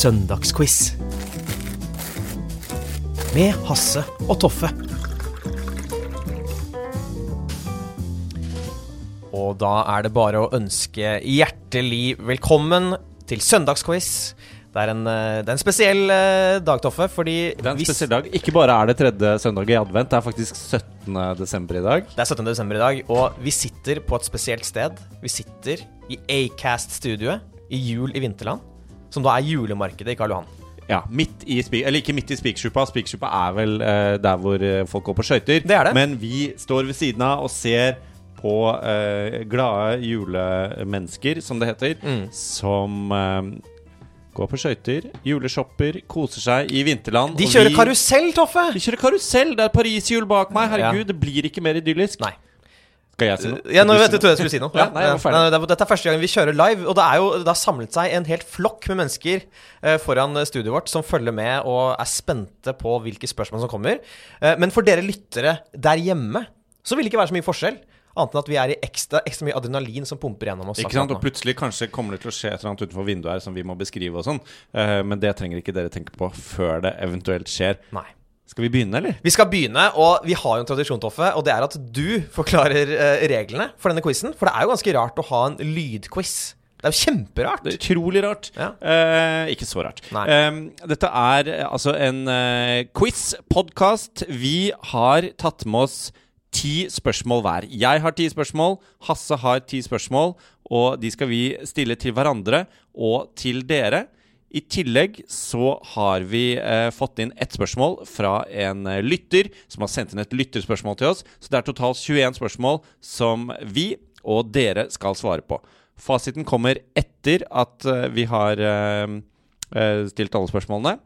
Søndagsquiz. Med Hasse og Toffe. Og da er det bare å ønske hjertelig velkommen til søndagsquiz. Det er en, eh, det er en spesiell eh, dag, Toffe, fordi Det er en spesiell dag. Ikke bare er det tredje søndag i advent, det er faktisk 17. desember i dag. Det er 17. desember i dag, og vi sitter på et spesielt sted. Vi sitter i Acast-studioet i Jul i Vinterland, som da er julemarkedet i Karl Johan. Ja, midt i Spik... Eller ikke midt i Spikersuppa. Spikersuppa er vel eh, der hvor eh, folk går på skøyter. Det er det. Men vi står ved siden av og ser på eh, glade julemennesker, som det heter, Mm. som eh, går på skøyter, juleshopper, koser seg i vinterland. De kjører vi- karusell, Toffe! De kjører karusell! Det er Pariserhjul bak meg. Herregud, Ja. det blir ikke mer idyllisk. Nei. Skal jeg si noe? Ja, nå vet du hva jeg skulle si noe. Ja, nei, jeg var ferdig. Nei, er- Dette er første gang vi kjører live, og det er jo det har samlet seg en helt flokk med mennesker eh, foran eh, studioet vårt som følger med og er spente på hvilke spørsmål som kommer. Eh, men for dere lyttere der hjemme så vil det ikke være så mye forskjell. Annet enn at vi er i ekstra, ekstra mye adrenalin som pumper gjennom oss. Ikke sant? Og plutselig kanskje kommer det til å skje et eller annet utenfor vinduet her som vi må beskrive og sånn. Men det trenger ikke dere tenke på før det eventuelt skjer. Nei. Skal vi begynne, eller? Vi skal begynne, og vi har jo en tradisjon, Toffe, og det er at du forklarer eh, reglene for denne quizen. For det er jo ganske rart å ha en lydquiz. Det er jo kjemperart. Det er utrolig rart. Ja. Eh, ikke så rart. Eh, dette er eh, altså en eh, quiz-podkast. Vi har tatt med oss ti spørsmål hver. Jeg har ti spørsmål, Hasse har ti spørsmål, og de skal vi stille til hverandre og til dere. I tillegg så har vi eh, fått inn ett spørsmål fra en eh, lytter som har sendt inn et lytterspørsmål til oss. Så det er totalt 21 spørsmål som vi og dere skal svare på. Fasiten kommer etter at eh, vi har eh, eh, stilt alle spørsmålene.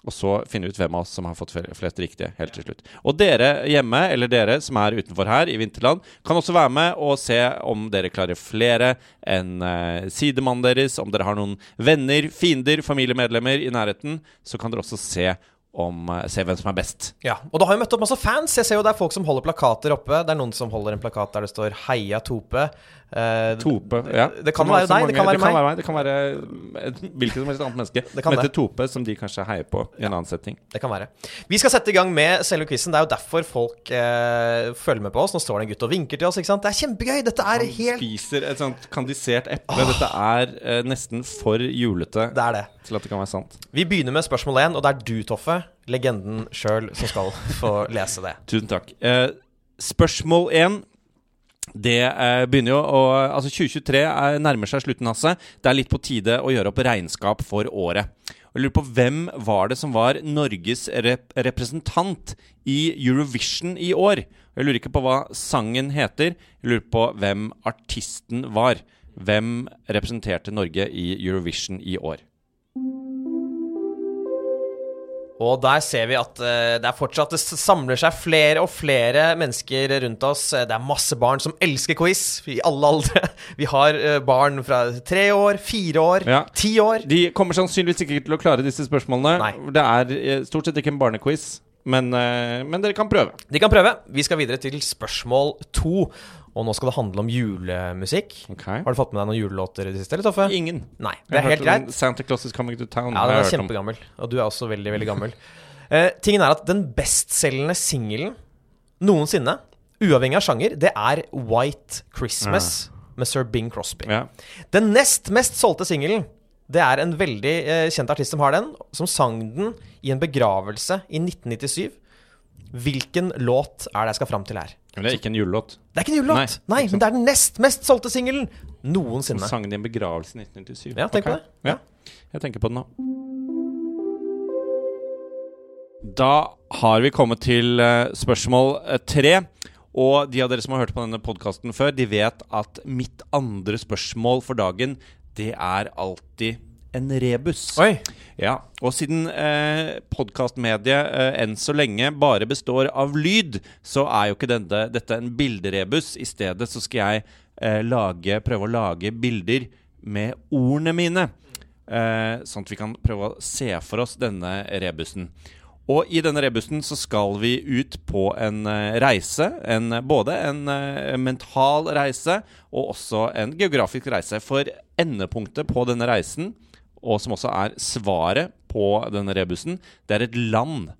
Og så finne ut hvem av oss som har fått fle- flest riktige helt til slutt. Og dere hjemme, eller dere som er utenfor her i vinterland, kan også være med og se om dere klarer flere enn eh, sidemannen deres. Om dere har noen venner, fiender, familiemedlemmer i nærheten, så kan dere også se om eh, Se hvem som er best. Ja, og da har vi møtt opp masse fans. Jeg ser jo det er folk som holder plakater oppe. Det er noen som holder en plakat der det står 'Heia Tope'. Eh, Tope. Ja. Det kan være deg, det kan mange- være meg. Det kan være et hvilket som helst annet menneske Det kan som heter det. Tope, som de kanskje heier på i en annen setting. Det kan være. Vi skal sette i gang med selve quizen. Det er jo derfor folk eh, følger med på oss. Nå står det en gutt og vinker til oss. ikke sant? Det er kjempegøy! Dette er Han helt spiser et sånt kandisert eple. Dette er eh, nesten for julete Det er det. til at det kan være sant. Vi begynner med spørsmål én, og det er du, Toffe, legenden sjøl, som skal få lese det. Tusen takk. Eh, spørsmål én. Det eh, begynner jo å Altså, 2023 er, nærmer seg slutten, Hasse. Det er litt på tide å gjøre opp regnskap for året. Og Jeg lurer på Hvem var det som var Norges rep representant i Eurovision i år? Jeg lurer ikke på hva sangen heter. Jeg lurer på hvem artisten var. Hvem representerte Norge i Eurovision i år? Og der ser vi at eh, det er fortsatt Det samler seg flere og flere mennesker rundt oss. Eh, Det er masse barn som elsker quiz, i alle aldre. Vi har eh, barn fra tre år, fire år, Ja. ti år. De kommer sannsynligvis ikke til å klare disse spørsmålene. Nei. Det er stort sett ikke en barnequiz, men, men dere kan prøve. De kan prøve. Vi skal videre til spørsmål to. Og nå skal det handle om julemusikk. Okay. Har du fått med deg noen julelåter i det siste, eller, Toffe? Ingen. Nei, det er helt greit. Santa Claus is coming to town. Ja, den er kjempegammel. Og du er også veldig, veldig gammel. Eh, tingen er at den bestselgende singelen noensinne, uavhengig av sjanger, det er White Christmas med Sir Bing Crosby. Ja. Den nest mest solgte singelen, det er en veldig eh, kjent artist som har den, som sang den i en begravelse i 1997. Hvilken låt er det jeg skal fram til her? Men det er ikke en julelåt. Det er ikke en julelåt! Nei, Nei, men det er den nest mest solgte singelen Som noensinne. sang den i en begravelse i 1997. Ja, tenk på det. Ja. Jeg tenker på den nå. Da har vi kommet til eh, spørsmål eh, tre. Og de av dere som har hørt på denne podkasten før, de vet at mitt andre spørsmål for dagen, det er alltid en rebus. Oi. Ja, og siden eh, podkastmediet eh, enn så lenge bare består av lyd, så er jo ikke denne, dette en bilderebus. I stedet så skal jeg eh, lage, prøve å lage bilder med ordene mine. Eh, sånn at vi kan prøve å se for oss denne rebusen. Og i denne rebusen så skal vi ut på en eh, reise. En, både en eh, mental reise og også en geografisk reise. For endepunktet på denne reisen, og som også er svaret på denne rebusen, det er et land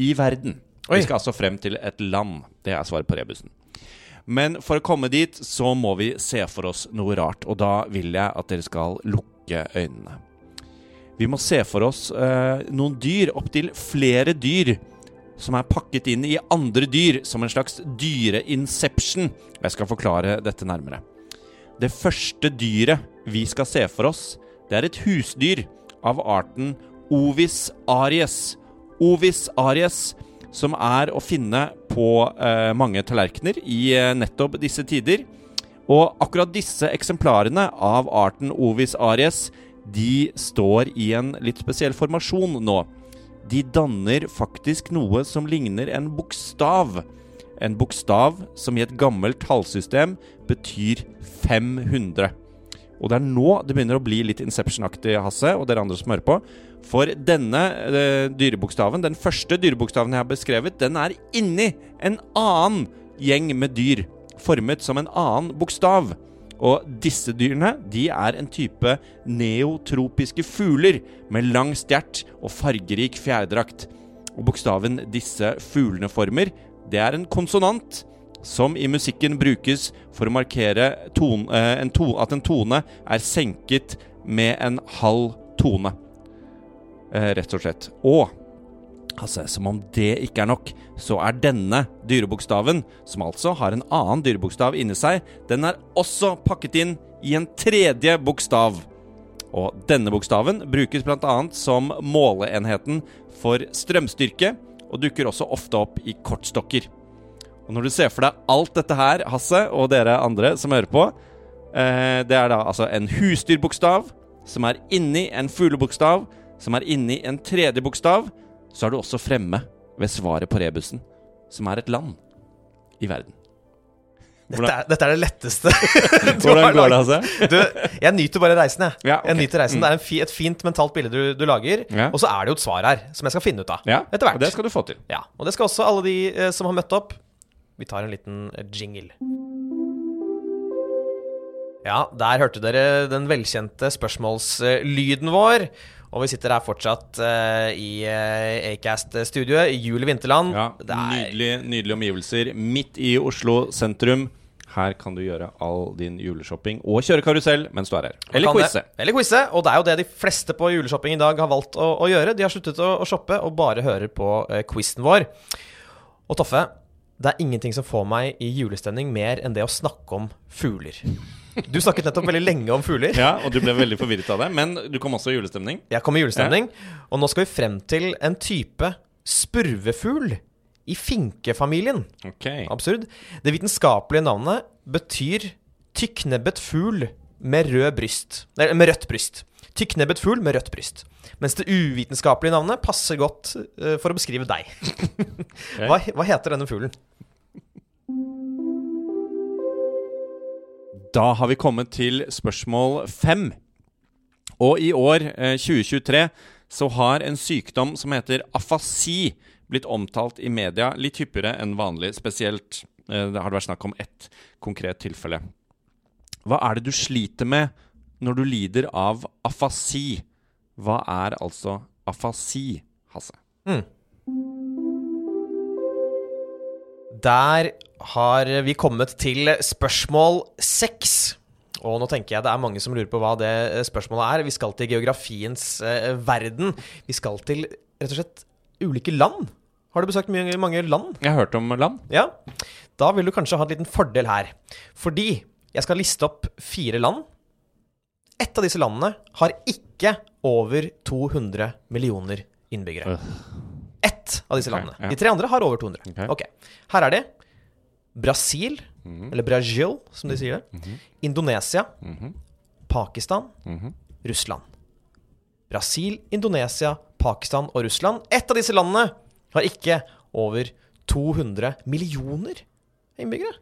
i verden. Oi. Vi skal altså frem til et land. Det er svaret på rebusen. Men for å komme dit så må vi se for oss noe rart, og da vil jeg at dere skal lukke øynene. Vi må se for oss eh, noen dyr, opptil flere dyr, som er pakket inn i andre dyr, som en slags dyreinception. Jeg skal forklare dette nærmere. Det første dyret vi skal se for oss, det er et husdyr av arten Ovis aries. Ovis aries, som er å finne på eh, mange tallerkener i eh, nettopp disse tider. Og akkurat disse eksemplarene av arten Ovis aries, de står i en litt spesiell formasjon nå. De danner faktisk noe som ligner en bokstav. En bokstav som i et gammelt tallsystem betyr 500. Og det er nå det begynner å bli litt Inception-aktig, Hasse, og dere andre som hører på. For denne eh, dyrebokstaven, den første dyrebokstaven jeg har beskrevet, den er inni en annen gjeng med dyr. Formet som en annen bokstav. Og disse dyrene de er en type neotropiske fugler med lang stjert og fargerik fjærdrakt. Og bokstaven disse fuglene former, det er en konsonant som i musikken brukes for å markere ton, eh, en ton, at en tone er senket med en halv tone. Eh, rett og slett. Og altså, som om det ikke er nok, så er denne dyrebokstaven, som altså har en annen dyrebokstav inni seg, den er også pakket inn i en tredje bokstav. Og denne bokstaven brukes bl.a. som måleenheten for strømstyrke, og dukker også ofte opp i kortstokker. Og når du ser for deg alt dette her, Hasse, og dere andre som hører på eh, Det er da altså en husdyrbokstav som er inni en fuglebokstav, som er inni en tredje bokstav. Så er du også fremme ved svaret på rebusen, som er et land i verden. Dette er, dette er det letteste du Hvordan går det? Du, jeg nyter bare reisen, jeg. Ja, okay. Jeg nyter reisen. Mm. Det er fi, et fint mentalt bilde du, du lager. Ja. Og så er det jo et svar her, som jeg skal finne ut av. Ja, Etter hvert. og det skal du få til. Ja, Og det skal også alle de eh, som har møtt opp. Vi tar en liten eh, jingle. Ja, der hørte dere den velkjente spørsmålslyden vår. Og vi sitter her fortsatt uh, i uh, Acast-studioet i jul i vinterland. Ja, Det Nydelige, nydelige omgivelser midt i Oslo sentrum. Her kan du gjøre all din juleshopping og kjøre karusell mens du er her. Eller quize. Eller quize. Og det er jo det de fleste på juleshopping i dag har valgt å, å gjøre. De har sluttet å, å shoppe og bare hører på uh, quizen vår. Og Toffe, det er ingenting som får meg i julestemning mer enn det å snakke om fugler. Du snakket nettopp veldig lenge om fugler. Ja, og du ble veldig forvirret av det, men du kom også i julestemning. Jeg kom i julestemning, og nå skal vi frem til en type spurvefugl i finkefamilien. Ok. Absurd. Det vitenskapelige navnet betyr tykknebbet fugl med, rød bryst, nei, med rødt bryst. Tykknebbet fugl med rødt bryst. Mens det uvitenskapelige navnet passer godt uh, for å beskrive deg. hva, hva heter denne fuglen? Da har vi kommet til spørsmål fem. Og i år, eh, 2023, så har en sykdom som heter afasi, blitt omtalt i media litt hyppigere enn vanlig. Spesielt eh, det har det vært snakk om ett konkret tilfelle. Hva er det du sliter med når du lider av afasi? Hva er altså afasi, Hasse? Der har vi kommet til spørsmål seks. Og nå tenker jeg det er mange som lurer på hva det eh, spørsmålet er. Vi skal til geografiens eh, verden. Vi skal til rett og slett ulike land. Har du besøkt mye, mange land? Jeg har hørt om land. Ja. Da vil du kanskje ha en liten fordel her. Fordi jeg skal liste opp fire land. Ett av disse landene har ikke over 200 millioner innbyggere. Ett av disse okay, landene. ja. De tre andre har over 200. Ok. Okay. Her er de. Brasil, eller Brazil, som de sier det. Indonesia, Pakistan, Russland. Brasil, Indonesia, Pakistan og Russland. Ett av disse landene har ikke over 200 millioner innbyggere.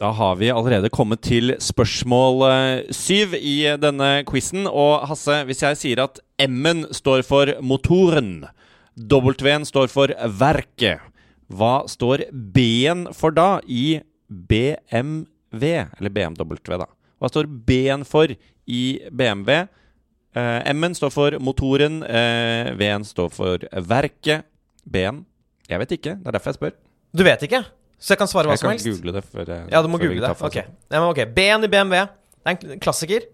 Da har vi allerede kommet til spørsmål eh, syv i denne quizen. Og Hasse, hvis jeg sier at M-en står for motoren, W-en står for verket, hva står B-en for da i BMW? Eller BMW, da. Hva står B-en for i BMW? Eh, M-en står for motoren, eh, V-en står for verket. B-en Jeg vet ikke. Det er derfor jeg spør. Du vet ikke? Så jeg kan svare hva Jeg som kan google det. Før jeg, Ja, du må google det. Ok. Ja, men ok. B-en i BMW. Det er en klassiker.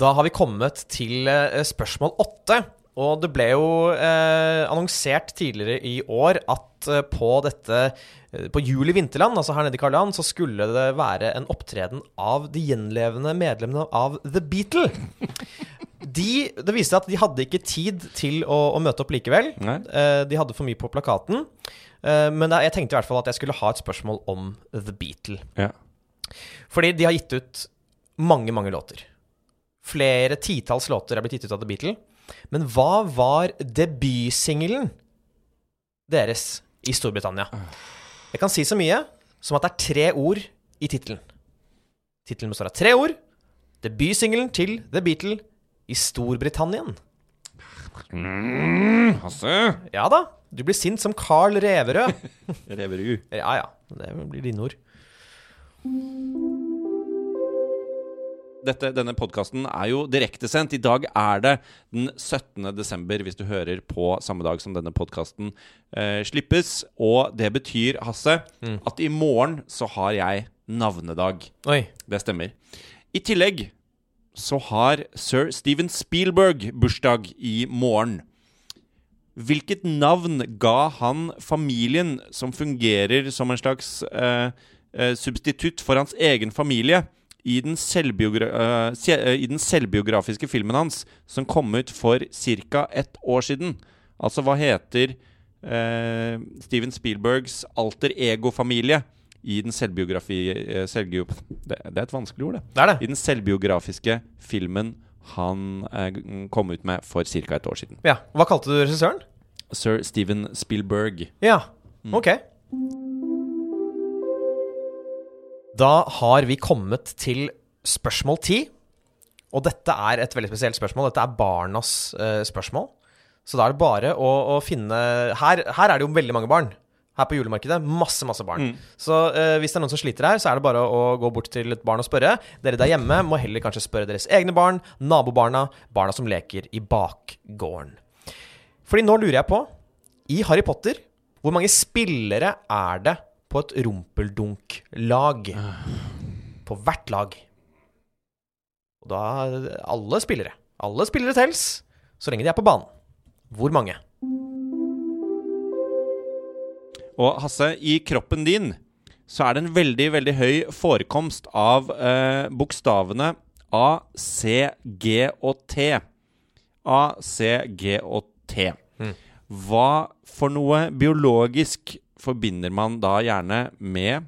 Da har vi kommet til eh, spørsmål åtte. Og det ble jo eh, annonsert tidligere i år at eh, på dette eh, På Jul i Vinterland, altså her nede i Karl Johan, så skulle det være en opptreden av de gjenlevende medlemmene av The Beatle. De, det viste seg at de hadde ikke tid til å, å møte opp likevel. Eh, de hadde for mye på plakaten. Eh, men jeg tenkte i hvert fall at jeg skulle ha et spørsmål om The Beatle. Ja. Fordi de har gitt ut mange, mange låter. Flere titalls låter er blitt gitt ut av The Beatle. Men hva var debutsingelen deres i Storbritannia? Jeg kan si så mye som at det er tre ord i tittelen. Tittelen består av tre ord. Debutsingelen til The Beatle i Storbritannien. Hasse Ja da, du blir sint som Carl Reverød. Reverud. Ja ja, det blir dine ord. Dette, denne podkasten er jo direktesendt. I dag er det den 17. desember, hvis du hører på samme dag som denne podkasten eh, slippes. Og det betyr, Hasse, at i morgen så har jeg navnedag. Oi. Det stemmer. I tillegg så har sir Steven Spielberg bursdag i morgen. Hvilket navn ga han familien som fungerer som en slags eh, eh, substitutt for hans egen familie i den, eh, eh, i den selvbiografiske filmen hans som kom ut for ca. ett år siden? Altså, hva heter eh, Steven Spielbergs alter ego-familie i den selvbiografi... Eh, selvbio det, det er et vanskelig ord, det. Det er det. I den selvbiografiske filmen han eh, kom ut med for ca. et år siden. Ja. Hva kalte du regissøren? Sir Steven Spielberg. Ja. Ok. Da har vi kommet til spørsmål ti. Og dette er et veldig spesielt spørsmål. Dette er barnas eh, spørsmål. Så da er det bare å, å finne her, her er det jo veldig mange barn. Her på julemarkedet. Masse, masse barn. Så uh, hvis det er noen som sliter her, så er det bare å gå bort til et barn og spørre. Dere der hjemme må heller kanskje spørre deres egne barn, nabobarna, barna som leker i bakgården. Fordi nå lurer jeg på, i Harry Potter, hvor mange spillere er det på et rumpeldunk-lag? På hvert lag. Og da Alle spillere. Alle spillere tels, så lenge de er på banen. Hvor mange? Og Hasse, i kroppen din så er det en veldig, veldig høy forekomst av eh, bokstavene A, C, G og T. A, C, G og T. Hva for noe biologisk forbinder man da gjerne med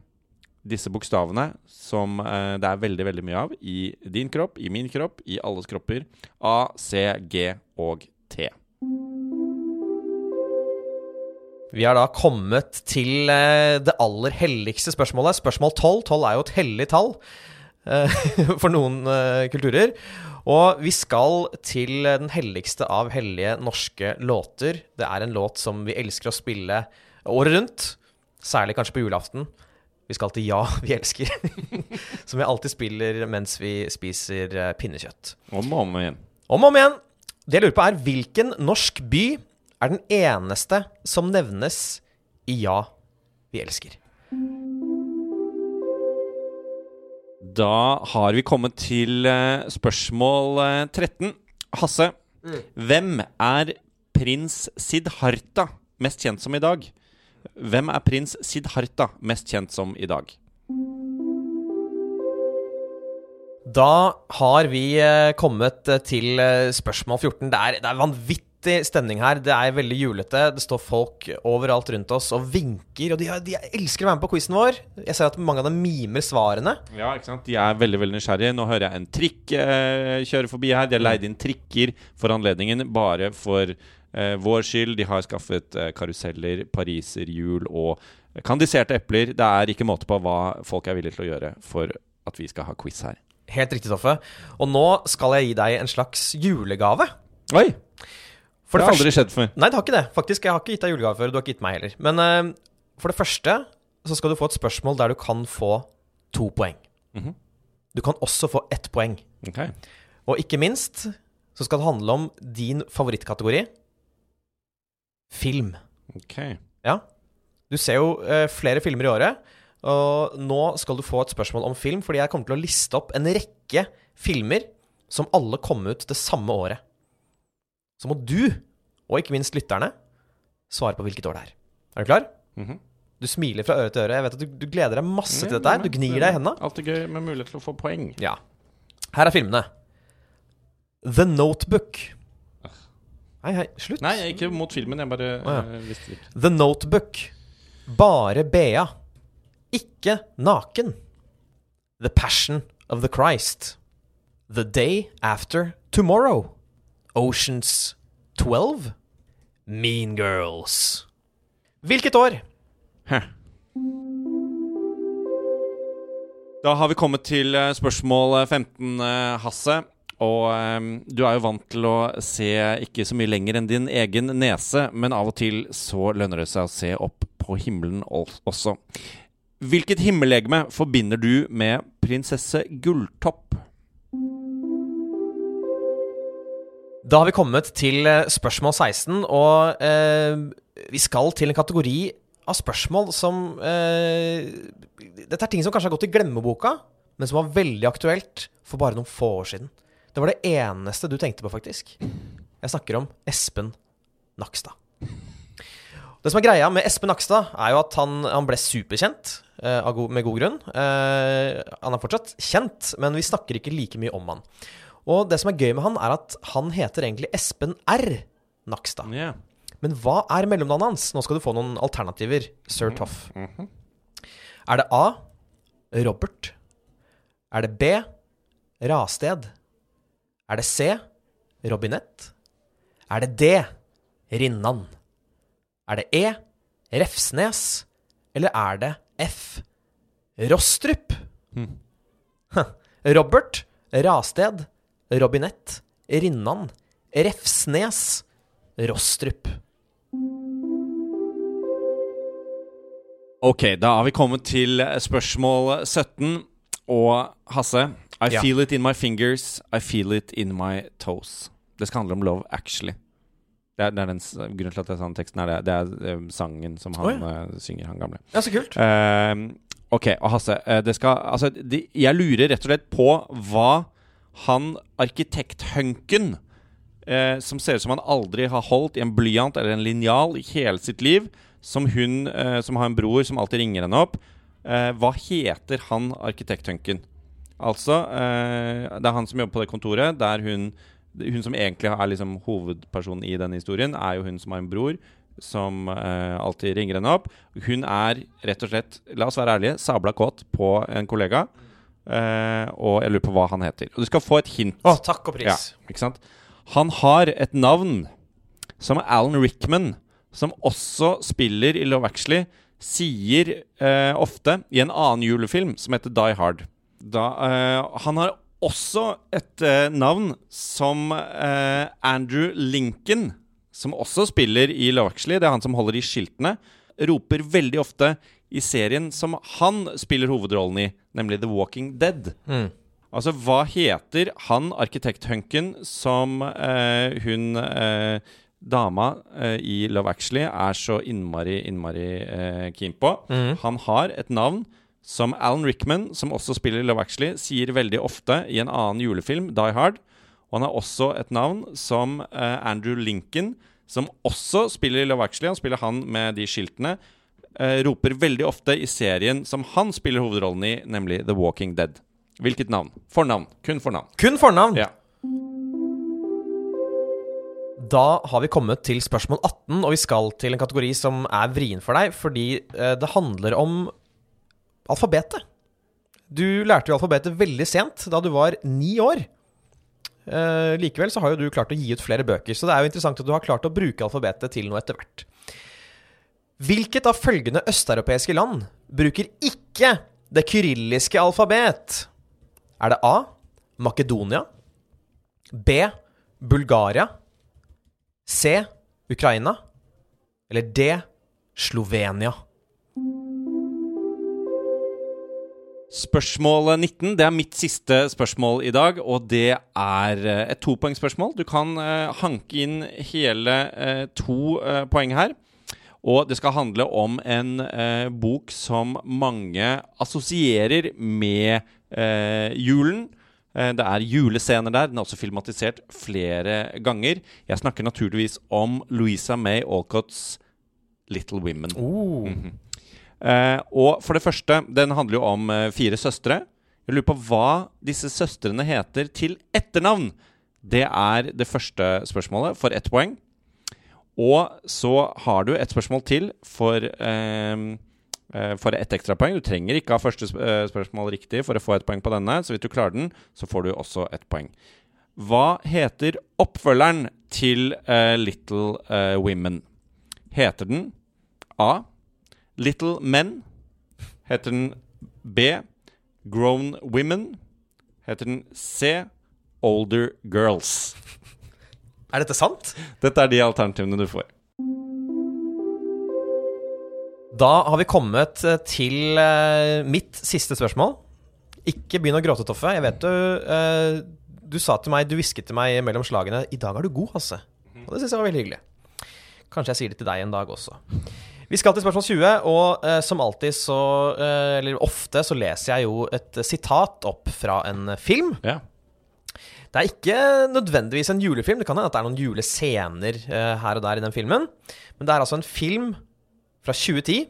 disse bokstavene, som eh, det er veldig, veldig mye av i din kropp, i min kropp, i alles kropper? A, C, G og T. Vi har da kommet til eh, det aller helligste spørsmålet. Spørsmål 12. 12 er jo et hellig tall eh, for noen eh, kulturer. Og vi skal til den helligste av hellige norske låter. Det er en låt som vi elsker å spille året rundt. Særlig kanskje på julaften. Vi skal til Ja, vi elsker. som vi alltid spiller mens vi spiser pinnekjøtt. Om og om igjen. Om og om igjen. Det jeg lurer på er hvilken norsk by er den eneste som nevnes i Ja, vi elsker? Da har vi kommet til eh, spørsmål eh, 13. Hasse, hvem er prins Siddharta mest kjent som i dag? Hvem er prins Siddharta mest kjent som i dag? Da har vi eh, kommet eh, til eh, spørsmål 14. Det er, det er vanvittig vanvittig stemning her. Det er veldig julete. Det står folk overalt rundt oss og vinker. Og de, de elsker å være med på quizen vår. Jeg ser at mange av dem mimer svarene. Ja, ikke sant? De er veldig veldig nysgjerrige. Nå hører jeg en trikk eh, kjøre forbi her. De har leid inn trikker for anledningen bare for eh, vår skyld. De har skaffet eh, karuseller, pariserhjul og kandiserte epler. Det er ikke måte på hva folk er villige til å gjøre for at vi skal ha quiz her. Helt riktig, Toffe. Og nå skal jeg gi deg en slags julegave. Oi! For det har aldri skjedd før. Nei, det har ikke det. Faktisk, Jeg har ikke gitt deg julegave før. Du har ikke gitt meg heller. Men uh, for det første så skal du få et spørsmål der du kan få to poeng. Mhm. Du kan også få ett poeng. Ok. Og ikke minst så skal det handle om din favorittkategori film. Ok. Ja. Du ser jo uh, flere filmer i året, og nå skal du få et spørsmål om film, fordi jeg kommer til å liste opp en rekke filmer som alle kom ut det samme året. Så må du, og ikke minst lytterne, svare på hvilket år det er. Er du klar? Mhm. Du smiler fra øre til øre. Jeg vet at du, du gleder deg masse til dette her. Du gnir deg i hendene. Alltid gøy med mulighet til å få poeng. Ja. Her er filmene. The Notebook. Hei, hei, slutt. Nei, ikke mot filmen. Jeg bare ah, ja. eh, visste det ikke. The Notebook. Bare Bea. Ikke naken. The Passion of the Christ. The Day After Tomorrow. Oceans 12. Mean Girls. Hvilket år? Hæ. Da har vi kommet til eh, spørsmål eh, 15, eh, Hasse. Og um, du er jo vant til å se ikke så mye lenger enn din egen nese, men av og til så lønner det seg å se opp på himmelen også. Hvilket himmellegeme forbinder du med prinsesse Gulltopp? Da har vi kommet til eh, spørsmål 16, og eh, vi skal til en kategori av spørsmål som eh, Dette er ting som kanskje har gått i glemmeboka, men som var veldig aktuelt for bare noen få år siden. Det var det eneste du tenkte på, faktisk. Jeg snakker om Espen Nakstad. Det som er greia med Espen Nakstad, er jo at han, han ble superkjent, eh, med god grunn. Eh, han er fortsatt kjent, men vi snakker ikke like mye om han. Og det som er gøy med han, er at han heter egentlig Espen R. Nakstad. Yeah. Men hva er mellomnavnet hans? Nå skal du få noen alternativer, sir Toff. Er det A. Robert? Er det B. Rasted? Er det C. Robinett? Er det D. Rinnan? Er det E. Refsnes? Eller er det F. Rostrup? Mm. Robert, Rasted, Robinett, Rinnan, Refsnes, Rostrup. Ok, da har vi kommet til spørsmål 17. Og Hasse, I Ja. feel it in my fingers, I feel it in my toes. Det skal handle om Love Actually. Det er, det er den grunnen til at jeg sa den teksten, er det, det er eh, sangen som han Å, eh, synger, han gamle. Ja, så kult. uh, ok, og Hasse, eh, det skal Altså, de, jeg lurer rett og slett på hva han arkitekthunken eh, som ser ut som han aldri har holdt i en blyant eller en linjal i hele sitt liv, som hun eh, som har en bror som alltid ringer henne opp. Eh, hva heter han arkitekthunken? Altså, eh, det er han som jobber på det kontoret der hun Hun som egentlig er liksom hovedpersonen i denne historien, er jo hun som har en bror som eh, alltid ringer henne opp. Hun er rett og slett, la oss være ærlige, sabla kåt på en kollega. Eh, og jeg lurer på hva han heter. Og du skal få et hint. Oh, takk og Ja, pris. ikke sant? Han har et navn som Alan Rickman, som også spiller i Love Actually, sier eh, ofte i en annen julefilm som heter Die Hard. Da, eh, han har også et navn som Andrew Lincoln, som også spiller i Love Actually. Det er han som holder i skiltene. Roper veldig ofte i serien som han spiller hovedrollen i, nemlig The Walking Dead. Mm. Altså, hva heter han arkitekthunken som eh, hun eh, dama eh, i Love Actually er så innmari, innmari eh, keen på? Mm. Han har et navn som Alan Rickman, som også spiller i Love Actually, sier veldig ofte i en annen julefilm, Die Hard. Og han har også et navn som eh, Andrew Lincoln, som også spiller i Love Actually. Han spiller han med de skiltene. Eh, roper veldig ofte i serien som han spiller hovedrollen i, nemlig The Walking Dead. Hvilket navn? Fornavn. Kun fornavn. Kun fornavn. Ja. Da har vi kommet til spørsmål 18, og vi skal til en kategori som er vrien for deg, fordi eh, det handler om alfabetet. Du lærte jo alfabetet veldig sent, da du var ni år. Eh, likevel så har jo du klart å gi ut flere bøker, så det er jo interessant at du har klart å bruke alfabetet til noe etter hvert. Hvilket av følgende østeuropeiske land bruker ikke det kyrilliske alfabet? Er det A. Makedonia? B. Bulgaria? C. Ukraina? Eller D. Slovenia? Spørsmål 19 det er mitt siste spørsmål i dag, og det er eh, et topoengspørsmål. Du kan uh, hanke inn hele uh, to uh, poeng her. Og det skal handle om en eh, bok som mange assosierer med eh, julen. Eh, Det er julescener der. Den er også filmatisert flere ganger. Jeg snakker naturligvis om Louisa May Alcotts Little Women. Mhm. Eh, og for det første, den handler jo om eh, fire søstre. Jeg lurer på hva disse søstrene heter til etternavn. Det er det første spørsmålet for ett poeng. Og så har du et spørsmål til for, eh, eh, for ett ekstrapoeng. Du trenger ikke ha første eh, spørsmål riktig for å få et poeng på denne. Så hvis du klarer den, så får du også et poeng. Hva heter oppfølgeren til eh, Little eh, Women? Heter den A. Little Men? Heter den B. Grown Women? Heter den C. Older Girls? Er dette sant? Dette er de alternativene du får. Da har vi kommet eh, til eh, mitt siste spørsmål. Ikke begynn å gråte, Toffe. Jeg vet du eh, Du sa til meg, du hvisket til meg mellom slagene 'I dag er du god, Hasse'. Og det syns jeg var veldig hyggelig. Kanskje jeg sier det til deg en dag også. Vi skal til spørsmål 20, og eh, som alltid så eh, Eller ofte så leser jeg jo et sitat opp fra en film. Ja. Det er ikke nødvendigvis en julefilm. Det kan hende at det er noen julescener eh, her og der i den filmen. Men det er altså en film fra 2010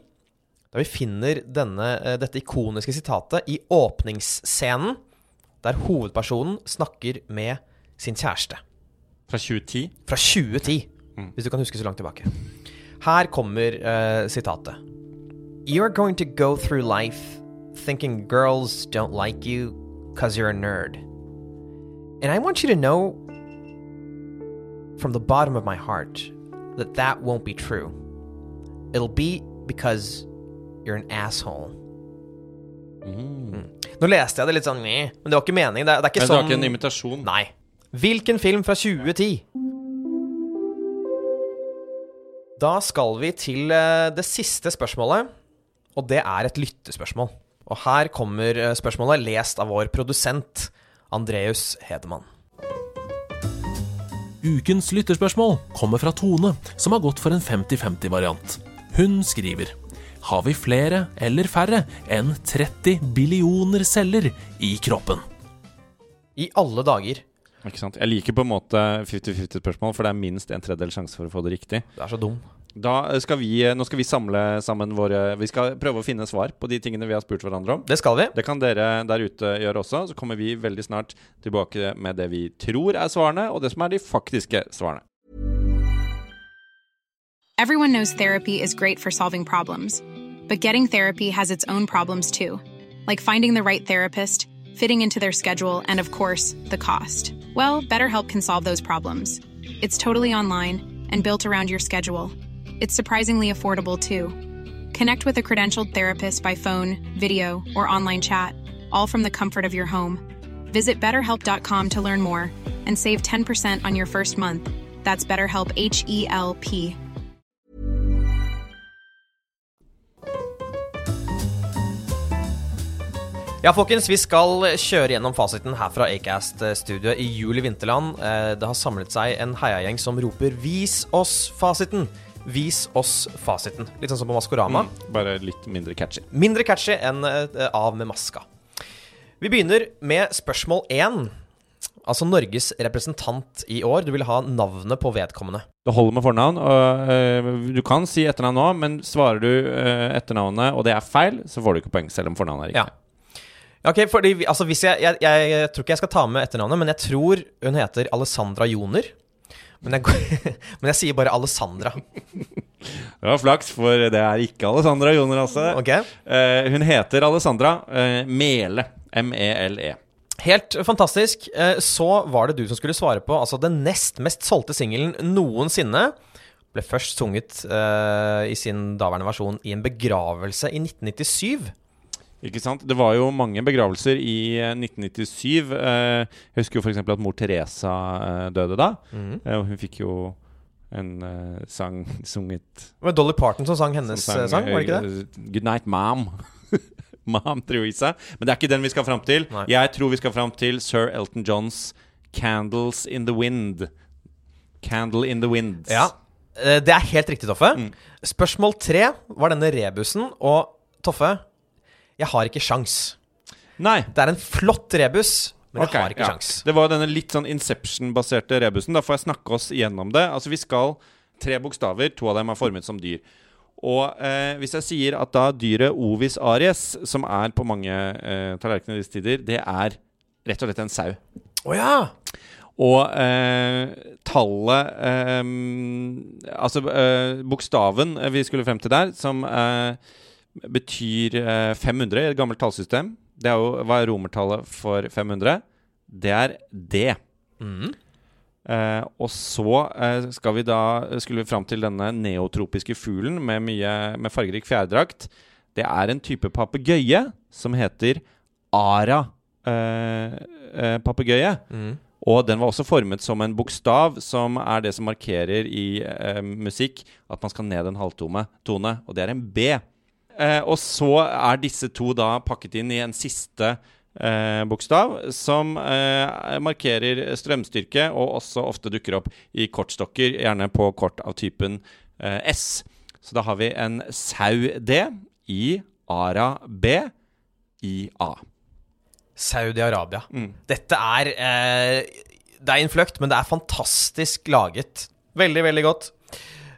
der vi finner denne, eh, dette ikoniske sitatet i åpningsscenen, der hovedpersonen snakker med sin kjæreste. Fra 2010. Fra 2010, hvis du kan huske så langt tilbake. Her kommer uh, sitatet. You're going to go through life thinking girls don't like you because you're a nerd. And I want you to know from the bottom of my heart that that won't be true. It'll be because you're an asshole. Mm. Nå leste jeg det litt sånn men det var ikke meningen. Det er, det er ikke Men det var sånn ikke en invitasjon? Nei. Hvilken film fra 2010? Da skal vi til eh, det siste spørsmålet, og det er et lyttespørsmål. Og her kommer eh, spørsmålet lest av vår produsent Andreus Hedemann. Ukens lytterspørsmål kommer fra Tone, som har gått for en 50-50-variant. Hun skriver Har vi flere eller færre enn 30 billioner celler i kroppen? I alle dager. Ikke sant? Jeg liker på en måte 50-50-spørsmål, for det er minst en tredjedel sjanse for å få det riktig. Det er så dum. Da skal vi, nå skal vi samle sammen våre Vi skal prøve å finne svar på de tingene vi har spurt hverandre om. Det skal vi. Det kan dere der ute gjøre også. Så kommer vi veldig snart tilbake med det vi tror er svarene, og det som er de faktiske svarene. Everyone knows therapy is great for solving problems, but getting therapy has its own problems too, like finding the right therapist, fitting into their schedule, and of course, the cost. Well, BetterHelp can solve those problems. It's totally online and built around your schedule. It's surprisingly affordable too. Connect with a credentialed therapist by phone, video, or online chat, all from the comfort of your home. Visit betterhelp.com to learn more and save 10% on your first month. That's BetterHelp H E L P. Ja, folkens, vi skal kjøre gjennom fasiten her fra Acast-studioet jul i vinterland. Eh, Det har samlet seg en heiagjeng som roper 'vis oss fasiten'. Vis oss fasiten. Litt sånn som på Maskorama. Bare litt mindre catchy. Mindre catchy enn uh, Av med maska. Vi begynner med spørsmål én. Altså Norges representant i år. Du vil ha navnet på vedkommende. Det holder med fornavn. Og, uh, du kan si etternavn nå, men svarer du uh, etternavnet, og det er feil, så får du ikke poeng, selv om fornavnet er riktig. Ja. Ok, fordi altså jeg, jeg, jeg, jeg tror ikke jeg skal ta med etternavnet, men jeg tror hun heter Alessandra Joner. Men jeg, men jeg sier bare Alessandra. Det var flaks, for det er ikke Alessandra Joner Hasse. Ok? Eh, hun heter Alessandra eh, Mele. M-e-l-e. Helt fantastisk. Eh, Så var det du som skulle svare på altså den nest mest solgte singelen noensinne. Ble først sunget i sin daværende versjon i en begravelse i 1997. Ikke sant? Det var jo mange begravelser i eh, 1997. Eh, jeg husker jo f.eks. at mor Teresa eh, døde da. Eh, hun fikk jo en eh, sang sunget Det var Dolly Parton som sang hennes som sang, sang, var det ikke det? eh, Good night, mom. mom Teresa. Men det er ikke den vi skal fram til. Nei. Jeg tror vi skal fram til sir Elton Johns 'Candles in the Wind'. Candle in the Wind. Ja, eh, det er helt riktig, Toffe. Mm. Spørsmål tre var denne rebusen, og Toffe, jeg har ikke sjans. Nei. Det er en flott rebus, men okay, jeg har ikke ja. sjans. Det var denne litt sånn Inception-baserte rebusen. Da får jeg snakke oss gjennom det. Altså Vi skal tre bokstaver. To av dem er formet som dyr. Og eh, hvis jeg sier at da dyret Ovis aries, som er på mange eh, tallerkener i disse tider, det er rett og slett en sau. Oh, ja! Og eh, tallet eh, Altså eh, bokstaven eh, vi skulle frem til der, som eh, betyr eh, 500 i et gammelt tallsystem Det er jo hva er romertallet for 500? Det er D. Mm. Eh, og så eh, skal vi da skulle vi fram til denne neotropiske fuglen med, mye, med fargerik fjærdrakt. Det er en type papegøye som heter ara eh, eh, papegøye. Mhm. Og den var også formet som en bokstav, som er det som markerer i eh, musikk at man skal ned en halvtone, tone, og det er en B. Eh, og så er disse to da pakket inn i en siste eh, bokstav, som eh, markerer strømstyrke, og også ofte dukker opp i kortstokker, gjerne på kort av typen eh, S. Så da har vi en sau D i Ara B i A. Saudi-Arabia. Mm. Dette er eh, Det er innfløkt, men det er fantastisk laget. Veldig, veldig godt.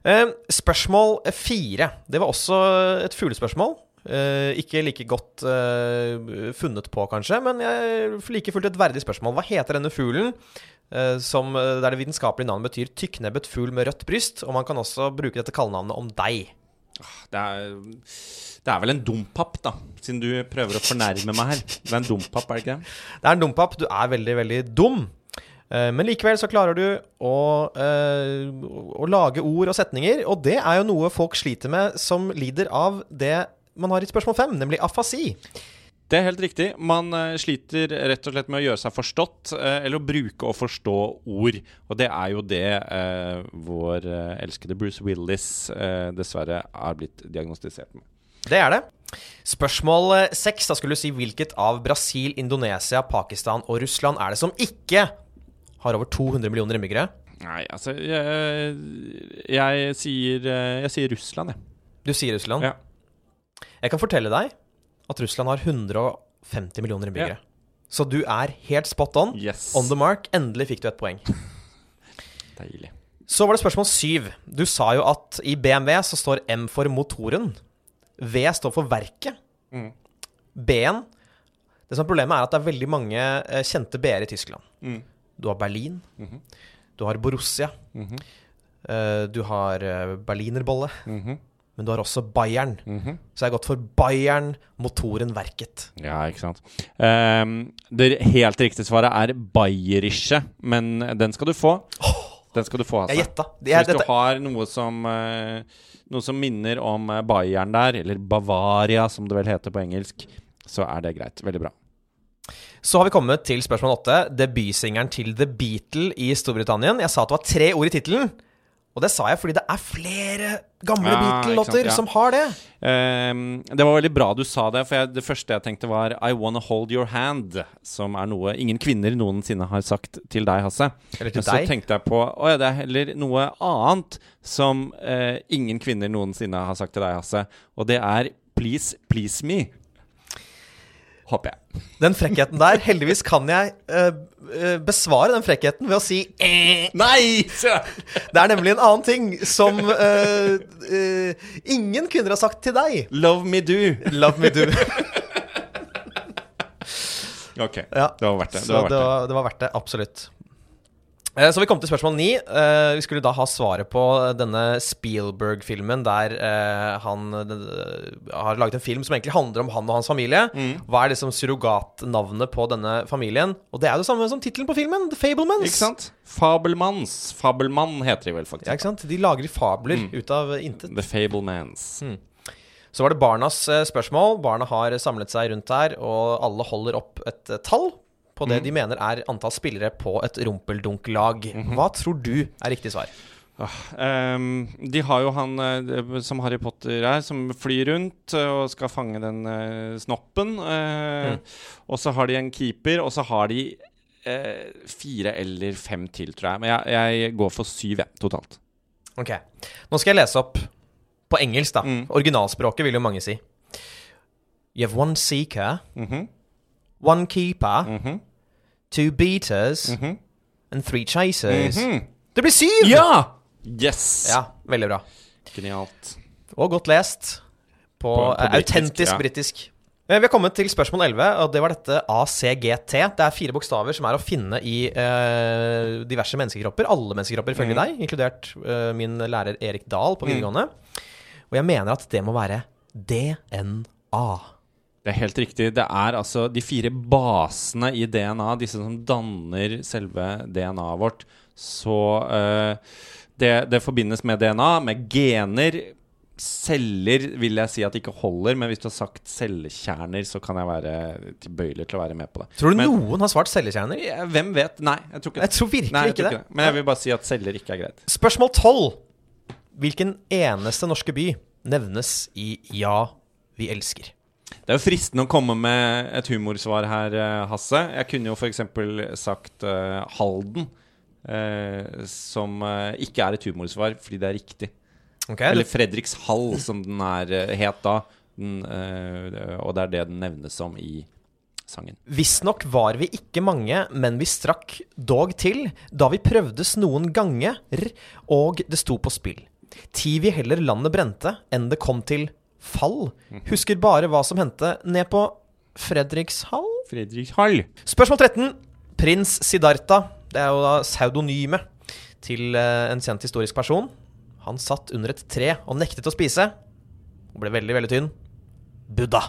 Eh, spørsmål fire. Det var også et fuglespørsmål. Eh, ikke like godt eh, funnet på, kanskje, men jeg, like fullt et verdig spørsmål. Hva heter denne fuglen? eh, som, der det vitenskapelige navnet betyr tykknebbet fugl med rødt bryst. Og man kan også bruke dette kallenavnet om deg. Det er, det er vel en dompap, da, siden du prøver å fornærme meg her. Det er en dompap, er det ikke det? Det er en dompap. Du er veldig, veldig dum. Eh, Men likevel så klarer du å, eh, å lage ord og setninger, og det er jo noe folk sliter med som lider av det man har i spørsmål fem, nemlig afasi. Det er helt riktig. Man eh, sliter rett og slett med å gjøre seg forstått, eller å bruke og forstå ord. Og det er jo det eh, vår elskede Bruce Willis eh, dessverre er blitt diagnostisert med. Det er det. Spørsmål seks. Da skulle du si hvilket av Brasil, Indonesia, Pakistan og Russland er det som ikke har over 200 millioner innbyggere? Nei, altså Jeg, jeg, sier, eh, jeg sier Russland, jeg. Du sier Russland. Ja. Jeg kan fortelle deg at Russland har 150 millioner innbyggere. Så du er helt spot on. Yes. On the mark. Endelig fikk du et poeng. Deilig. Så var det spørsmål syv. Du sa jo at i BMW så står M for motoren. V står for verket. Mm. B-en Det som er problemet, er at det er veldig mange eh, kjente B-er i Tyskland. Mm. Du har Berlin. Mhm. Du har Borussia. Mm -hmm. uh, du har berlinerbolle. berlinerbolle. -hmm. Men du har også Bayern. Mhm. Så jeg har gått for Bayern, motoren, verket. Ja, ikke sant. Um, det helt riktige svaret er bayerische, men den skal du få. Den skal du få, altså. Jeg gjetta. Hvis du har noe som, eh, noe som minner om eh, Bayern der, eller Bavaria som det vel heter på engelsk, så er det greit. Veldig bra. Så har vi kommet til spørsmål åtte. Debutsingeren til The Beatle i Storbritannia. Jeg sa at det var tre ord i tittelen. Og det sa jeg fordi det er flere gamle Ja, Beatle-låter ja. som har det. Um, det var veldig bra du sa det, for jeg, det første jeg tenkte var I Wanna Hold Your Hand, som er noe ingen kvinner noensinne har sagt til deg, Hasse. Eller til Men så tenkte jeg på Å ja, det er heller noe annet som uh, ingen kvinner noensinne har sagt til deg, Hasse. Og det er Please, please me. Håper jeg. Den frekkheten der. Heldigvis kan jeg eh, eh, besvare den frekkheten ved å si eh. Nei! Det er nemlig en annen ting som eh, eh, ingen kvinner har sagt til deg. Love me do. Love me do. Ok, Ja. det var verdt det. Det, var verdt det det. var, det var verdt det. Absolutt. Eh, Så vi kom til spørsmål ni. Eh, Vi skulle da ha svaret på denne Spielberg-filmen der eh, han har laget en film som egentlig handler om han og hans familie. Hva er liksom surrogatnavnet på denne familien? Og det er jo det samme som tittelen på filmen, The Fablemans. Ikke sant? Fabelmanns. Fabelmann heter de vel, faktisk. Ja, ikke sant? De lager fabler ut av intet. The Fablemans. Så var det barnas spørsmål. Barna har samlet seg rundt her, og alle holder opp et tall på det de mener er antall spillere på et rumpeldunk-lag. Hva tror du er riktig svar? Ehm, de har jo han uh, som Harry Potter er, som flyr rundt uh, og skal fange den uh, snoppen. Mm. Og så har de en keeper, og så har de fire eller fem til, tror jeg. Men jeg, jeg går for syv, jeg, totalt. Ok, Nå skal jeg lese opp på engelsk, da. Mm. Originalspråket vil jo mange si. You have one seeker, Mhm. One keeper, Mhm. two beaters Mhm. and three chasers. Mhm. Det blir syv! Ja! Yes! Ja, veldig bra. Genialt. Og godt lest på, På- på eh, britisk, autentisk ja. britisk. Eh, Vi har kommet til spørsmål 11, og det var dette ACGT. Det er fire bokstaver som er å finne i eh, diverse menneskekropper. Alle menneskekropper ifølge Mhm. deg, inkludert eh, min lærer Erik Dahl på videregående. Og jeg mener at det må være DNA. Det er helt riktig. Det er altså de fire basene i DNA, disse som danner selve DNA-et vårt. Så uh, det, det forbindes med DNA, med gener. Celler vil jeg si at det ikke holder, men hvis du har sagt cellekjerner, så kan jeg være tilbøyelig til å være med på det. Tror du Men- noen har svart cellekjerner? Hvem vet? Nei, jeg tror ikke Jeg tror virkelig Nei, jeg ikke tror det. Men jeg vil bare si at celler ikke er greit. Spørsmål 12. Hvilken eneste norske by nevnes i Ja, vi elsker? Det er jo fristende å komme med et humorsvar her, eh, Hasse. Jeg kunne jo f.eks. sagt uh, Halden, Uh, som uh, ikke er et humorsvar fordi det er riktig. Okay, Eller Fredrikshall, som den er het da. Den, og det er det den nevnes som i sangen. Visstnok var vi ikke mange, men vi strakk dog til da vi prøvdes noen ganger, og det sto på spill. Ti vi heller landet brente enn det kom til fall. Husker bare hva som hendte ned på Fredrikshall? Fredrikshall. Spørsmål 13. Prins Siddhartha. Det er jo da pseudonymet til eh, en kjent historisk person. Han satt under et tre og nektet å spise. Og ble veldig, veldig tynn. Buddha.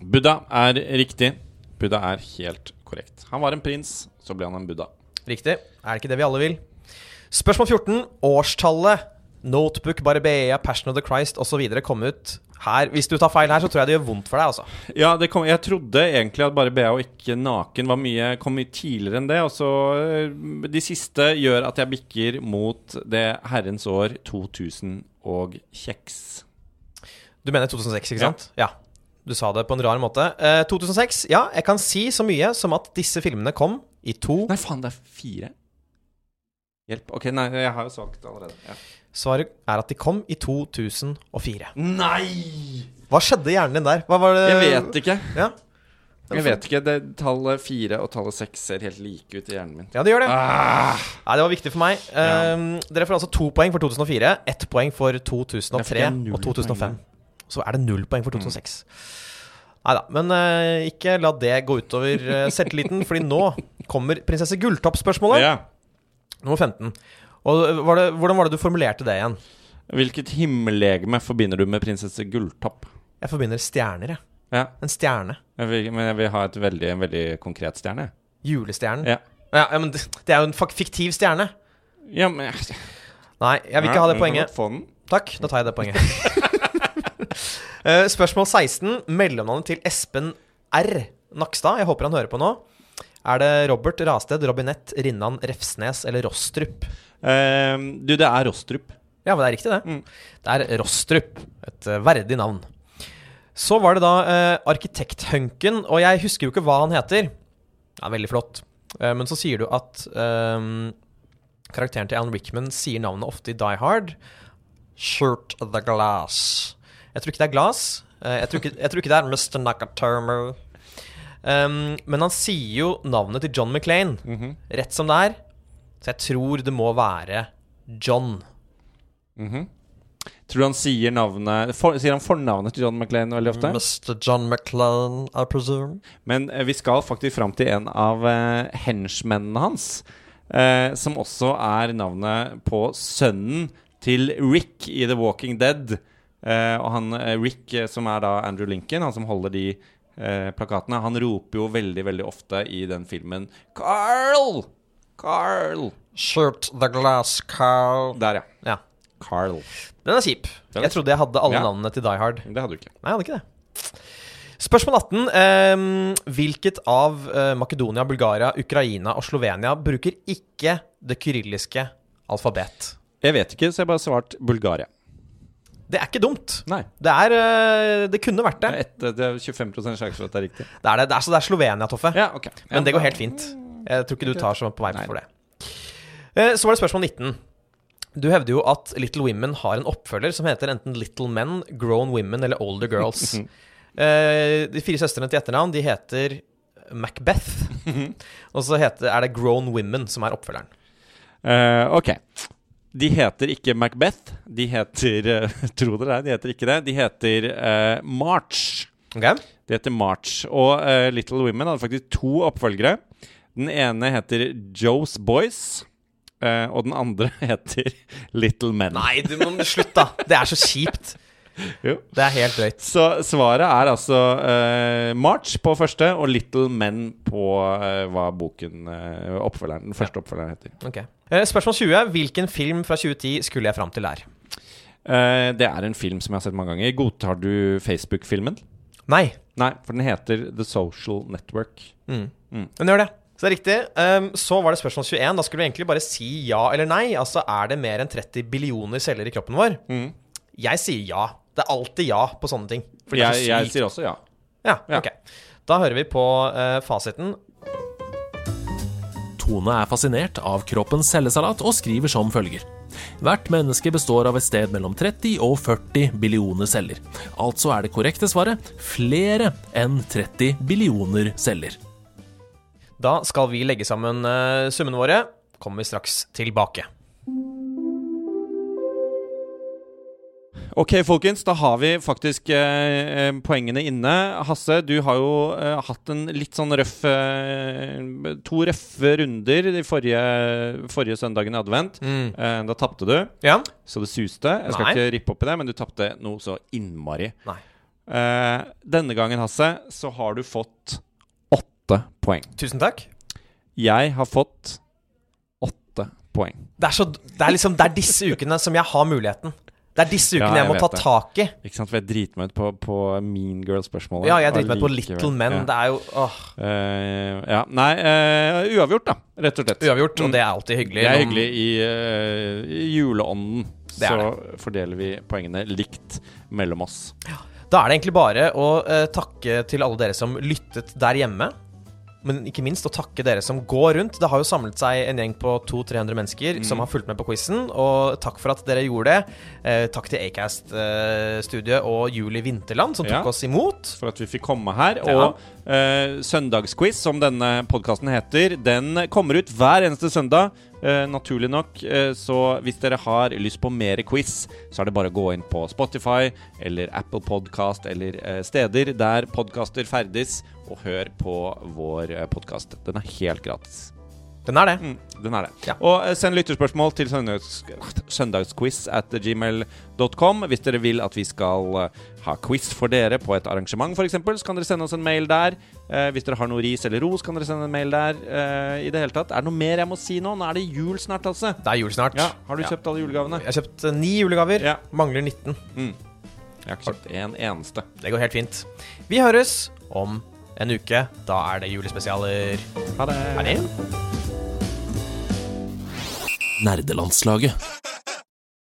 Buddha er riktig. Buddha er helt korrekt. Han var en prins, så ble han en buddha. Riktig. Er det ikke det vi alle vil? Spørsmål 14. Årstallet. Notebook, Barbea, Passion of the Christ osv. kom ut her. Hvis du tar feil her, så tror jeg det gjør vondt for deg, altså. Ja, det kom, jeg trodde egentlig at bare BH og ikke naken var mye, kom mye tidligere enn det. Og så øh, De siste gjør at jeg bikker mot det herrens år 2000 og kjeks. Du mener 2006, ikke Ja. sant? Ja. Du sa det på en rar måte. Eh, 2006. Ja, jeg kan si så mye som at disse filmene kom i to Nei, faen, det er fire. Hjelp. Ok, nei, jeg har jo sagt allerede. Ja. Svaret er at de kom i 2004. Nei! Hva skjedde i hjernen din der? Hva var det Jeg vet ikke. Ja, Jeg vet ikke. Det, tallet fire og tallet seks ser helt like ut i hjernen min. ja det gjør det. Ah, Nei, det var viktig for meg. Ja. Um, dere får altså to poeng for 2004, ett poeng for 2003 Det er null og 2005. poeng, Så er det null poeng for 2006. Nei da, men uh, ikke la det gå utover uh, selvtilliten, fordi nå kommer prinsesse Gulltopp-spørsmålet. ja. Nummer 15. Og var det, hvordan var det du formulerte det igjen? Hvilket himmellegeme forbinder du med prinsesse Gulltopp? Jeg forbinder stjerner, jeg. Ja, En stjerne. jeg vil, men jeg vil ha et veldig, en veldig konkret stjerne. Julestjernen. Ja. Ja, ja, men det er jo en fiktiv stjerne. Ja, men Nei, jeg vil ikke ha det poenget. Takk, da tar jeg det poenget. Eh, Spørsmål 16. Mellomnavnet til Espen R. Nakstad, jeg håper han hører på nå. Er det Robert Rasted, Robinett, Rinnan, Refsnes eller Rostrup? Uh, du, det er Rostrup. Ja, men det er riktig, det. Mm. Det er Rostrup. Et eh, verdig navn. Så var det da eh, arkitekthunken, og jeg husker jo ikke hva han heter. Ja, veldig flott. Eh, men så sier du at ehm, karakteren til Alan Rickman sier navnet ofte i Die Hard. Shirt the glass. Jeg tror ikke det er glass. Eh, jeg, tror ikke, jeg tror ikke det er Mr. Nakatomo. Um, men han sier jo navnet til John McClain -hmm. rett som det er. Så jeg tror det må være John. Mhm. Tror du han sier navnet for, Sier han fornavnet til John McLean veldig ofte? Mr. John McClain, I presume. Men eh, vi skal faktisk fram til en av uh, henchmennene hans. Uh, som også er navnet på sønnen til Rick i The Walking Dead. Uh, og han Rick, som er da Andrew Lincoln, han som holder de eh, plakatene, han roper jo veldig, veldig ofte i den filmen Carl! Carl! Shoot the glass Carl. Der, ja. Ja. Carl. Den er kjip. Den er Jeg trodde jeg hadde alle Ja. navnene til Die Hard. Det hadde du ikke. Nei, jeg hadde ikke det. Spørsmål 18. ehm, hvilket av eh, Makedonia, Bulgaria, Ukraina og Slovenia bruker ikke det kyrilliske alfabet? Jeg vet ikke, så jeg har bare svart Bulgaria. Det er ikke dumt. Nei. Det er eh, Det kunne vært Det det. er, et, det er 25 sjanse for at det er riktig. Det er det. det er, så det er Slovenia, Toffe. Ja, ok Men det går helt fint. Jeg tror ikke du tar så på vei for det. Eh, Så var det spørsmål 19. Du hevder jo at Little Women har en oppfølger som heter enten Little Men, Grown Women eller Older Girls. Eh, De fire søstrene til etternavn de heter Macbeth. Og så heter, er det Grown Women som er oppfølgeren. Uh, ok. De heter ikke Macbeth. De heter uh, Tro det eller ei, de heter ikke det. De heter uh, March. Okay. De heter March. Og uh, Little Women hadde faktisk to oppfølgere. Den ene heter Joe's Boys. og den andre heter Little Men. Nei, du må slutt, da! Det er så kjipt. Det er helt drøyt. Så svaret er altså uh, March på første og Little Men på uh, hva boken uh, oppfølgeren, den første oppfølgeren heter. Okay. Spørsmål 20. Hvilken film fra 2010 skulle jeg fram til der? Det er en film som jeg har sett mange ganger. Godtar du Facebook-filmen? Nei. Nei, for den heter The Social Network. Mm. Mm. Den gjør det. Så det er riktig. Um, så var det spørsmål 21. Da skulle du egentlig bare si ja eller nei. Altså, er det mer enn 30 billioner celler i kroppen vår? Mm. Jeg sier ja. Det er alltid ja på sånne ting. For det er Jeg, jeg sier også ja. Ja, Ja. ok. Da hører vi på eh, fasiten. Tone er fascinert av kroppens cellesalat og skriver som følger. Hvert menneske består av et sted mellom 30 og 40 billioner celler. Altså er det korrekte svaret flere enn 30 billioner celler. Da skal vi legge sammen eh, summene våre. Kommer vi straks tilbake. Ok, folkens, da har vi faktisk eh, eh, poengene inne. Hasse, du har jo eh, hatt en litt sånn røff eh, To røffe runder de forrige, forrige søndagen i advent. Mm. Eh, da tapte du, Ja? så det suste. Jeg skal Nei. ikke rippe opp i det, men du tapte noe så innmari. Nei. Eh, denne gangen, Hasse, så har du fått åtte poeng. Tusen takk. Jeg har fått åtte poeng. Det er, så, det er liksom Det er disse ukene som jeg har muligheten. Det er disse Ja, ukene jeg, jeg må ta det. tak i. Ikke sant, for jeg driter meg ut på, på Mean Girl-spørsmålet. Ja, jeg driter meg ut på Little Men. Ja. Det er jo åh, Uh, ja, nei uh, Uavgjort, da, rett og slett. uavgjort, og det er alltid hyggelig. Det er hyggelig i, uh, i juleånden. Det så fordeler vi poengene likt mellom oss. Da er det egentlig bare å takke til alle dere som lyttet der hjemme. Men ikke minst å takke dere som går rundt. Det har jo samlet seg en gjeng på 200-300 mennesker som har fulgt med på quizen. Og takk for at dere gjorde det. Eh, takk til Acast-studiet og Julie Vinterland, som tok Ja. oss imot. For at vi fikk komme her. Ja. Og eh, søndagsquiz, som denne podkasten heter, den kommer ut hver eneste søndag. Eh, naturlig nok. Eh, så hvis dere har lyst på mer quiz, så er det bare å gå inn på Spotify eller Apple Podcast eller eh, steder der podkaster ferdes, og hør på vår eh, podkast. Den er helt gratis. Den er det. Mm, den er det. Ja. Og eh, send lytterspørsmål til søndags, søndagsquiz at gmail.com. Hvis dere vil at vi skal eh, ha quiz for dere på et arrangement f.eks., så kan dere sende oss en mail der. Eh, hvis dere har noe ris eller ros, kan dere sende en mail der. Eh, I det hele tatt. Er det noe mer jeg må si nå? Nå er det jul snart, altså. Det er jul snart. Ja, Har du kjøpt alle julegavene? Jeg har kjøpt ni julegaver. Ja. Mangler 19. Mm. Jeg har ikke kjøpt en eneste. Det går helt fint. Vi høres om en uke. Da er det julespesialer. Ha det. Ha det. Nerdelandslaget.